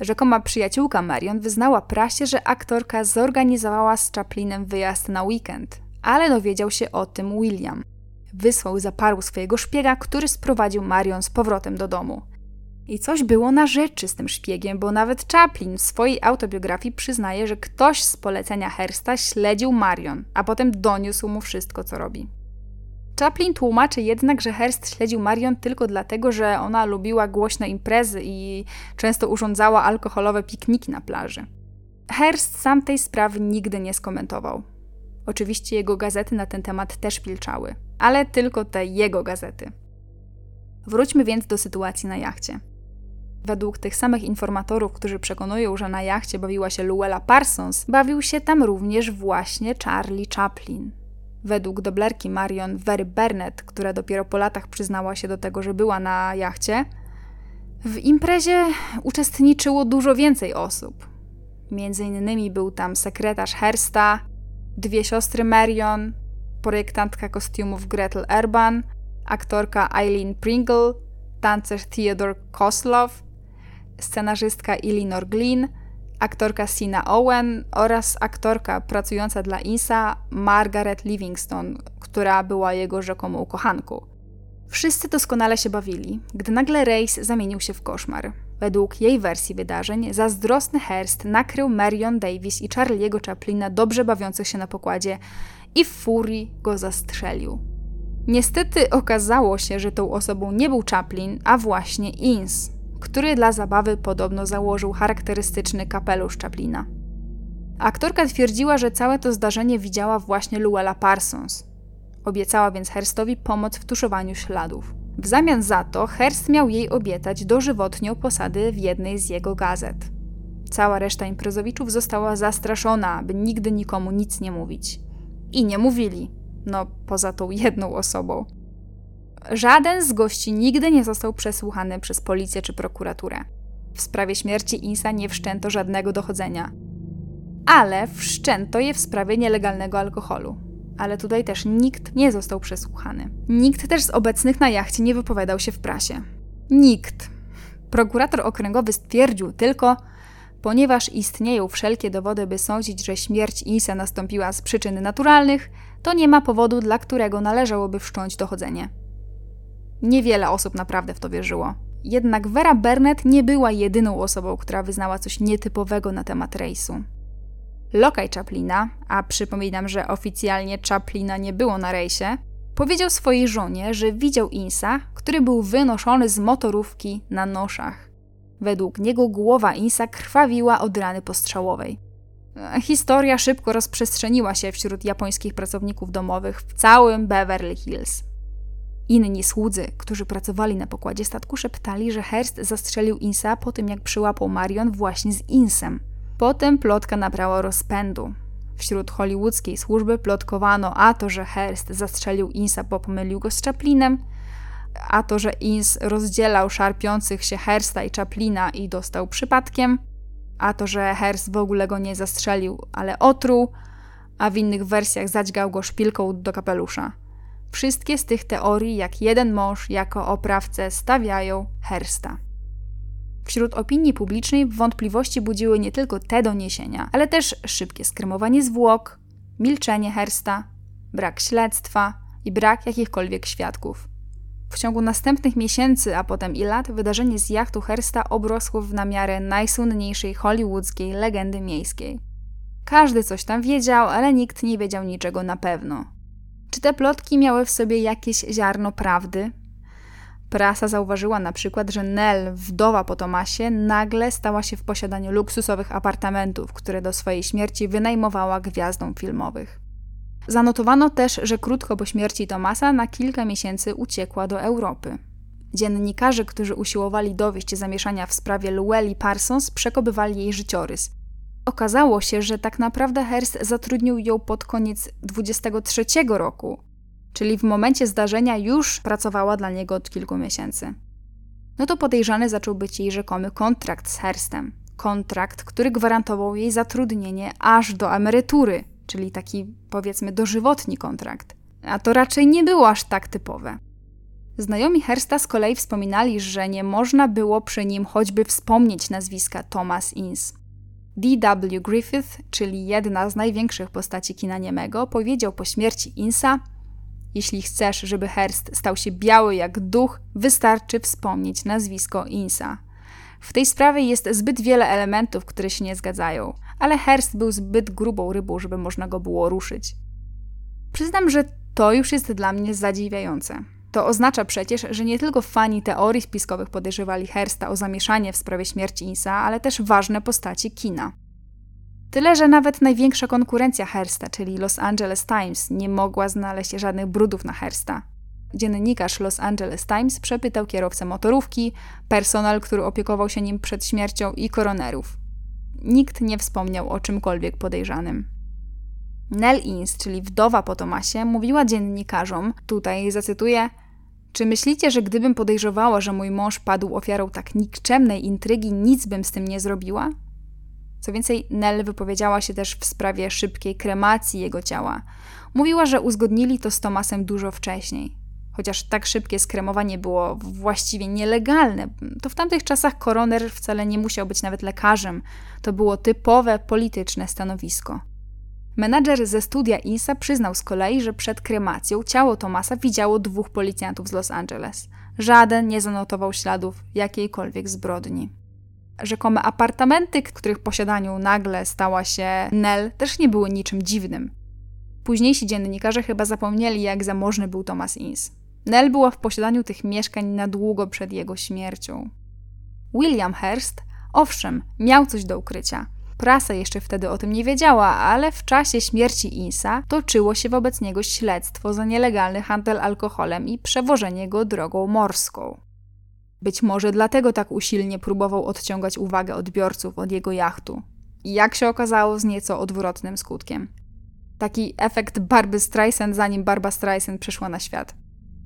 Rzekoma przyjaciółka Marion wyznała prasie, że aktorka zorganizowała z Chaplinem wyjazd na weekend, ale dowiedział się o tym William. Wysłał za paru swojego szpiega, który sprowadził Marion z powrotem do domu. I coś było na rzeczy z tym szpiegiem, bo nawet Chaplin w swojej autobiografii przyznaje, że ktoś z polecenia Hersta śledził Marion, a potem doniósł mu wszystko, co robi. Chaplin tłumaczy jednak, że Hearst śledził Marion tylko dlatego, że ona lubiła głośne imprezy i często urządzała alkoholowe pikniki na plaży. Hearst sam tej sprawy nigdy nie skomentował. Oczywiście jego gazety na ten temat też milczały, ale tylko te jego gazety. Wróćmy więc do sytuacji na jachcie. Według tych samych informatorów, którzy przekonują, że na jachcie bawiła się Luella Parsons, bawił się tam również właśnie Charlie Chaplin. Według doblerki Marion Very Burnett, która dopiero po latach przyznała się do tego, że była na jachcie, w imprezie uczestniczyło dużo więcej osób. Między innymi był tam sekretarz Hersta, dwie siostry Marion, projektantka kostiumów Gretel Urban, aktorka Eileen Pringle, tancerz Theodore Koslow, scenarzystka Elinor Glynn, aktorka Sina Owen oraz aktorka pracująca dla Insa Margaret Livingston, która była jego rzekomą kochanką. Wszyscy doskonale się bawili, gdy nagle rejs zamienił się w koszmar. Według jej wersji wydarzeń zazdrosny Hearst nakrył Marion Davis i Charlie'ego Chaplina dobrze bawiących się na pokładzie i w furii go zastrzelił. Niestety okazało się, że tą osobą nie był Chaplin, a właśnie Ins, który dla zabawy podobno założył charakterystyczny kapelusz Chaplina. Aktorka twierdziła, że całe to zdarzenie widziała właśnie Luella Parsons. Obiecała więc Herstowi pomoc w tuszowaniu śladów. W zamian za to Hearst miał jej obiecać dożywotnią posady w jednej z jego gazet. Cała reszta imprezowiczów została zastraszona, by nigdy nikomu nic nie mówić. I nie mówili. No, poza tą jedną osobą. Żaden z gości nigdy nie został przesłuchany przez policję czy prokuraturę. W sprawie śmierci Insa nie wszczęto żadnego dochodzenia. Ale wszczęto je w sprawie nielegalnego alkoholu. Ale tutaj też nikt nie został przesłuchany. Nikt też z obecnych na jachcie nie wypowiadał się w prasie. Nikt. Prokurator okręgowy stwierdził tylko, ponieważ istnieją wszelkie dowody, by sądzić, że śmierć Insa nastąpiła z przyczyn naturalnych, to nie ma powodu, dla którego należałoby wszcząć dochodzenie. Niewiele osób naprawdę w to wierzyło. Jednak Vera Burnett nie była jedyną osobą, która wyznała coś nietypowego na temat rejsu. Lokaj Chaplina, a przypominam, że oficjalnie Chaplina nie było na rejsie, powiedział swojej żonie, że widział Insa, który był wynoszony z motorówki na noszach. Według niego głowa Insa krwawiła od rany postrzałowej. Historia szybko rozprzestrzeniła się wśród japońskich pracowników domowych w całym Beverly Hills. Inni słudzy, którzy pracowali na pokładzie statku, szeptali, że Hearst zastrzelił Insa po tym, jak przyłapał Marion właśnie z Insem. Potem plotka nabrała rozpędu. Wśród hollywoodzkiej służby plotkowano a to, że Hearst zastrzelił Insa, bo pomylił go z Chaplinem, a to, że Ins rozdzielał szarpiących się Hearsta i Chaplina i dostał przypadkiem, a to, że Hearst w ogóle go nie zastrzelił, ale otruł, a w innych wersjach zadźgał go szpilką do kapelusza. Wszystkie z tych teorii, jak jeden mąż, jako oprawcę, stawiają Hersta. Wśród opinii publicznej wątpliwości budziły nie tylko te doniesienia, ale też szybkie skremowanie zwłok, milczenie Hersta, brak śledztwa i brak jakichkolwiek świadków. W ciągu następnych miesięcy, a potem i lat, wydarzenie z jachtu Hersta obrosło w namiarę najsłynniejszej hollywoodzkiej legendy miejskiej. Każdy coś tam wiedział, ale nikt nie wiedział niczego na pewno. Czy te plotki miały w sobie jakieś ziarno prawdy? Prasa zauważyła na przykład, że Nell, wdowa po Tomasie, nagle stała się w posiadaniu luksusowych apartamentów, które do swojej śmierci wynajmowała gwiazdom filmowych. Zanotowano też, że krótko po śmierci Tomasa na kilka miesięcy uciekła do Europy. Dziennikarze, którzy usiłowali dowieść zamieszania w sprawie Lueli Parsons, przekobywali jej życiorys. Okazało się, że tak naprawdę Hearst zatrudnił ją pod koniec 23 roku, czyli w momencie zdarzenia już pracowała dla niego od kilku miesięcy. No to podejrzany zaczął być jej rzekomy kontrakt z Herstem. Kontrakt, który gwarantował jej zatrudnienie aż do emerytury, czyli taki powiedzmy dożywotni kontrakt. A to raczej nie było aż tak typowe. Znajomi Hersta z kolei wspominali, że nie można było przy nim choćby wspomnieć nazwiska Thomas Ince. D.W. Griffith, czyli jedna z największych postaci kina niemego, powiedział po śmierci Insa: Jeśli chcesz, żeby Hearst stał się biały jak duch, wystarczy wspomnieć nazwisko Insa. W tej sprawie jest zbyt wiele elementów, które się nie zgadzają, ale Hearst był zbyt grubą rybą, żeby można go było ruszyć. Przyznam, że to już jest dla mnie zadziwiające. To oznacza przecież, że nie tylko fani teorii spiskowych podejrzewali Hersta o zamieszanie w sprawie śmierci Insa, ale też ważne postaci kina. Tyle, że nawet największa konkurencja Hersta, czyli Los Angeles Times, nie mogła znaleźć żadnych brudów na Hersta. Dziennikarz Los Angeles Times przepytał kierowcę motorówki, personel, który opiekował się nim przed śmiercią i koronerów. Nikt nie wspomniał o czymkolwiek podejrzanym. Nell Ince, czyli wdowa po Tomasie, mówiła dziennikarzom, tutaj zacytuję, czy myślicie, że gdybym podejrzewała, że mój mąż padł ofiarą tak nikczemnej intrygi, nic bym z tym nie zrobiła? Co więcej, Nell wypowiedziała się też w sprawie szybkiej kremacji jego ciała. Mówiła, że uzgodnili to z Tomasem dużo wcześniej. Chociaż tak szybkie skremowanie było właściwie nielegalne, to w tamtych czasach koroner wcale nie musiał być nawet lekarzem. To było typowe polityczne stanowisko. Menadżer ze studia INSA przyznał z kolei, że przed kremacją ciało Tomasa widziało dwóch policjantów z Los Angeles. Żaden nie zanotował śladów jakiejkolwiek zbrodni. Rzekome apartamenty, których posiadaniu nagle stała się Nell, też nie były niczym dziwnym. Późniejsi dziennikarze chyba zapomnieli, jak zamożny był Thomas Ince. Nell była w posiadaniu tych mieszkań na długo przed jego śmiercią. William Hearst, owszem, miał coś do ukrycia – Prasa jeszcze wtedy o tym nie wiedziała, ale w czasie śmierci Insa toczyło się wobec niego śledztwo za nielegalny handel alkoholem i przewożenie go drogą morską. Być może dlatego tak usilnie próbował odciągać uwagę odbiorców od jego jachtu. Jak się okazało, z nieco odwrotnym skutkiem. Taki efekt Barby Streisand, zanim Barba Streisand przyszła na świat.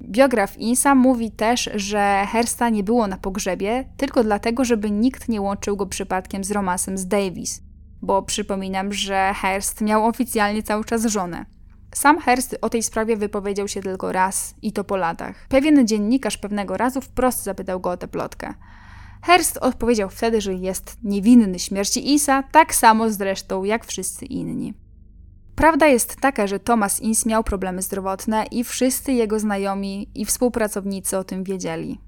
Biograf Insa mówi też, że Hersta nie było na pogrzebie tylko dlatego, żeby nikt nie łączył go przypadkiem z romansem z Davis, bo przypominam, że Hearst miał oficjalnie cały czas żonę. Sam Hearst o tej sprawie wypowiedział się tylko raz i to po latach. Pewien dziennikarz pewnego razu wprost zapytał go o tę plotkę. Hearst odpowiedział wtedy, że jest niewinny śmierci Isa, tak samo zresztą jak wszyscy inni. Prawda jest taka, że Thomas Ince miał problemy zdrowotne i wszyscy jego znajomi i współpracownicy o tym wiedzieli.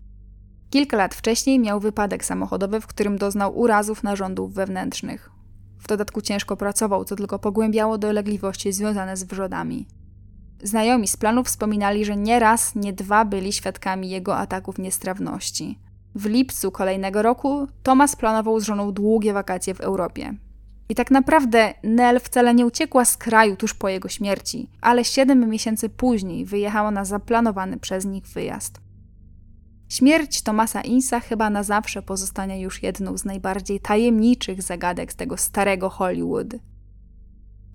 Kilka lat wcześniej miał wypadek samochodowy, w którym doznał urazów narządów wewnętrznych. W dodatku ciężko pracował, co tylko pogłębiało dolegliwości związane z wrzodami. Znajomi z planów wspominali, że nie raz, nie dwa byli świadkami jego ataków niestrawności. W lipcu kolejnego roku Thomas planował z żoną długie wakacje w Europie. I tak naprawdę Nell wcale nie uciekła z kraju tuż po jego śmierci, ale siedem miesięcy później wyjechała na zaplanowany przez nich wyjazd. Śmierć Tomasa Insa chyba na zawsze pozostanie już jedną z najbardziej tajemniczych zagadek z tego starego Hollywood.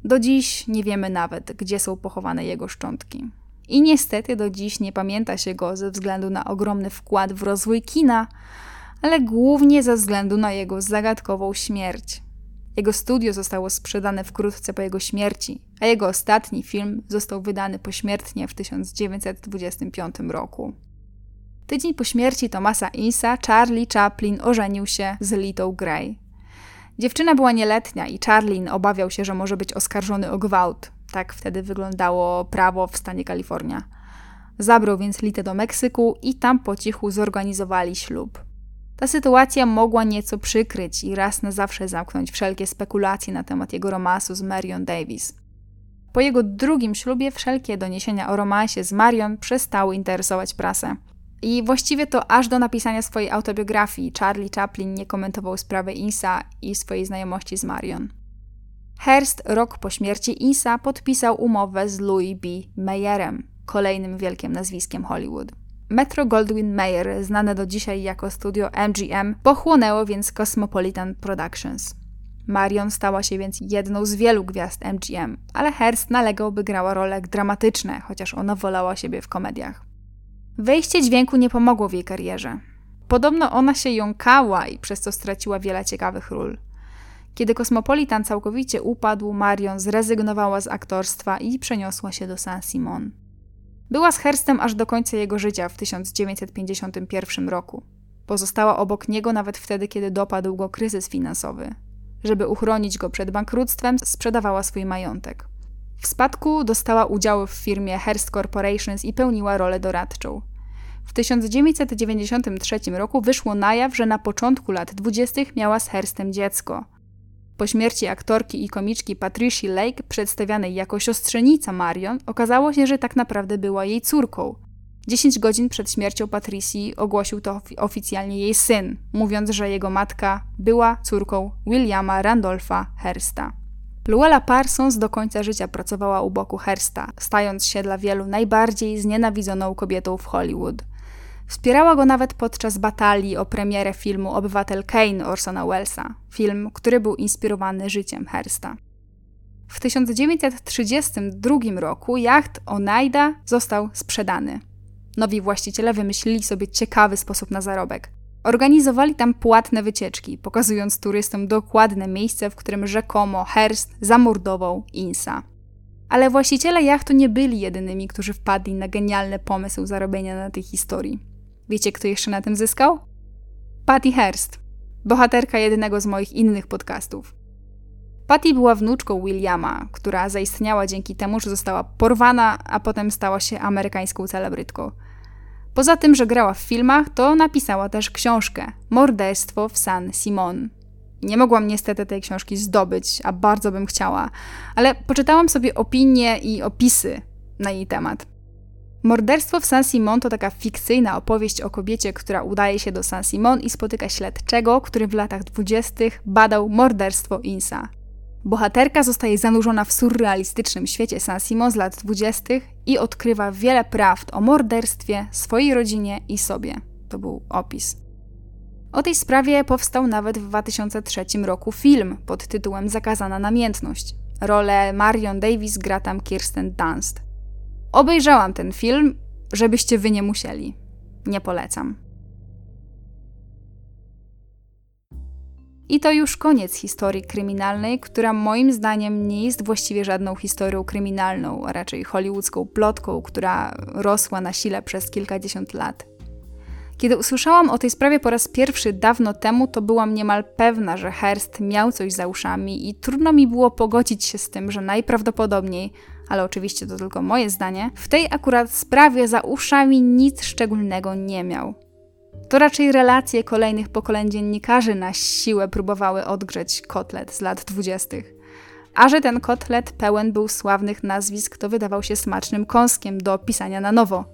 Do dziś nie wiemy nawet, gdzie są pochowane jego szczątki. I niestety do dziś nie pamięta się go ze względu na ogromny wkład w rozwój kina, ale głównie ze względu na jego zagadkową śmierć. Jego studio zostało sprzedane wkrótce po jego śmierci, a jego ostatni film został wydany pośmiertnie w 1925 roku. Tydzień po śmierci Thomasa Insa Charlie Chaplin ożenił się z Litą Gray. Dziewczyna była nieletnia i Charlin obawiał się, że może być oskarżony o gwałt. Tak wtedy wyglądało prawo w stanie Kalifornia. Zabrał więc Litę do Meksyku i tam po cichu zorganizowali ślub. Ta sytuacja mogła nieco przykryć i raz na zawsze zamknąć wszelkie spekulacje na temat jego romansu z Marion Davis. Po jego drugim ślubie wszelkie doniesienia o romansie z Marion przestały interesować prasę. I właściwie to aż do napisania swojej autobiografii Charlie Chaplin nie komentował sprawy Insa i swojej znajomości z Marion. Hearst rok po śmierci Insa podpisał umowę z Louis B. Mayerem, kolejnym wielkim nazwiskiem Hollywood. Metro Goldwyn Mayer, znane do dzisiaj jako studio MGM, pochłonęło więc Cosmopolitan Productions. Marion stała się więc jedną z wielu gwiazd MGM, ale Hearst nalegał, by grała role dramatyczne, chociaż ona wolała siebie w komediach. Wejście dźwięku nie pomogło w jej karierze. Podobno ona się jąkała i przez co straciła wiele ciekawych ról. Kiedy Cosmopolitan całkowicie upadł, Marion zrezygnowała z aktorstwa i przeniosła się do Saint-Simon. Była z Herstem aż do końca jego życia w 1951 roku. Pozostała obok niego nawet wtedy, kiedy dopadł go kryzys finansowy. Żeby uchronić go przed bankructwem, sprzedawała swój majątek. W spadku dostała udziały w firmie Hearst Corporations i pełniła rolę doradczą. W 1993 roku wyszło na jaw, że na początku lat 20. miała z Herstem dziecko. Po śmierci aktorki i komiczki Patricia Lake, przedstawianej jako siostrzenica Marion, okazało się, że tak naprawdę była jej córką. 10 godzin przed śmiercią Patricji ogłosił to oficjalnie jej syn, mówiąc, że jego matka była córką Williama Randolpha Hersta. Luella Parsons do końca życia pracowała u boku Hersta, stając się dla wielu najbardziej znienawidzoną kobietą w Hollywood. Wspierała go nawet podczas batalii o premierę filmu Obywatel Kane Orsona Wellesa, film, który był inspirowany życiem Hersta. W 1932 roku jacht Oneida został sprzedany. Nowi właściciele wymyślili sobie ciekawy sposób na zarobek. Organizowali tam płatne wycieczki, pokazując turystom dokładne miejsce, w którym rzekomo Hearst zamordował Insa. Ale właściciele jachtu nie byli jedynymi, którzy wpadli na genialny pomysł zarobienia na tej historii. Wiecie, kto jeszcze na tym zyskał? Patty Hearst, bohaterka jednego z moich innych podcastów. Patty była wnuczką Williama, która zaistniała dzięki temu, że została porwana, a potem stała się amerykańską celebrytką. Poza tym, że grała w filmach, to napisała też książkę Morderstwo w San Simon. Nie mogłam niestety tej książki zdobyć, a bardzo bym chciała, ale poczytałam sobie opinie i opisy na jej temat. Morderstwo w Saint-Simon to taka fikcyjna opowieść o kobiecie, która udaje się do Saint-Simon i spotyka śledczego, który w latach dwudziestych badał morderstwo Insa. Bohaterka zostaje zanurzona w surrealistycznym świecie Saint-Simon z lat dwudziestych i odkrywa wiele prawd o morderstwie, swojej rodzinie i sobie. To był opis. O tej sprawie powstał nawet w 2003 roku film pod tytułem Zakazana namiętność. Rolę Marion Davis gra tam Kirsten Dunst. Obejrzałam ten film, żebyście wy nie musieli. Nie polecam. I to już koniec historii kryminalnej, która moim zdaniem nie jest właściwie żadną historią kryminalną, a raczej hollywoodzką plotką, która rosła na sile przez kilkadziesiąt lat. Kiedy usłyszałam o tej sprawie po raz pierwszy dawno temu, to byłam niemal pewna, że Hearst miał coś za uszami i trudno mi było pogodzić się z tym, że najprawdopodobniej, ale oczywiście to tylko moje zdanie, w tej akurat sprawie za uszami nic szczególnego nie miał. To raczej relacje kolejnych pokoleń dziennikarzy na siłę próbowały odgrzeć kotlet z lat dwudziestych. A że ten kotlet pełen był sławnych nazwisk, to wydawał się smacznym kąskiem do pisania na nowo.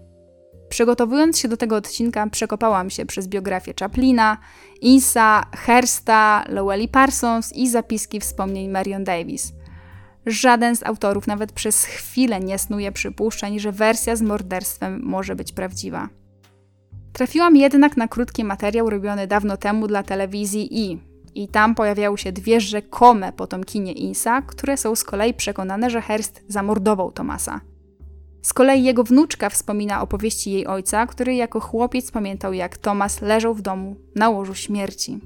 Przygotowując się do tego odcinka, przekopałam się przez biografię Chaplina, Insa, Hersta, Lowell Parsons i zapiski wspomnień Marion Davis. Żaden z autorów nawet przez chwilę nie snuje przypuszczeń, że wersja z morderstwem może być prawdziwa. Trafiłam jednak na krótki materiał robiony dawno temu dla telewizji i i tam pojawiały się dwie rzekome potomkinie Insa, które są z kolei przekonane, że Hearst zamordował Tomasa. Z kolei jego wnuczka wspomina opowieści jej ojca, który jako chłopiec pamiętał, jak Thomas leżał w domu na łożu śmierci.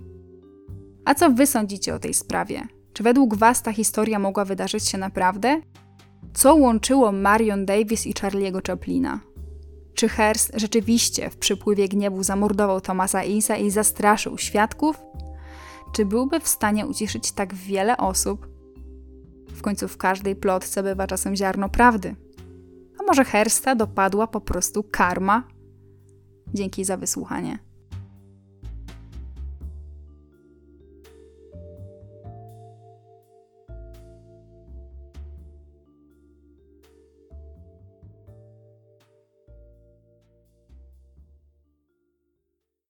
A co wy sądzicie o tej sprawie? Czy według was ta historia mogła wydarzyć się naprawdę? Co łączyło Marion Davis i Charlie'ego Chaplina? Czy Hearst rzeczywiście w przypływie gniewu zamordował Thomasa Insa i zastraszył świadków? Czy byłby w stanie uciszyć tak wiele osób? W końcu w każdej plotce bywa czasem ziarno prawdy. A może Hersta dopadła po prostu karma? Dzięki za wysłuchanie.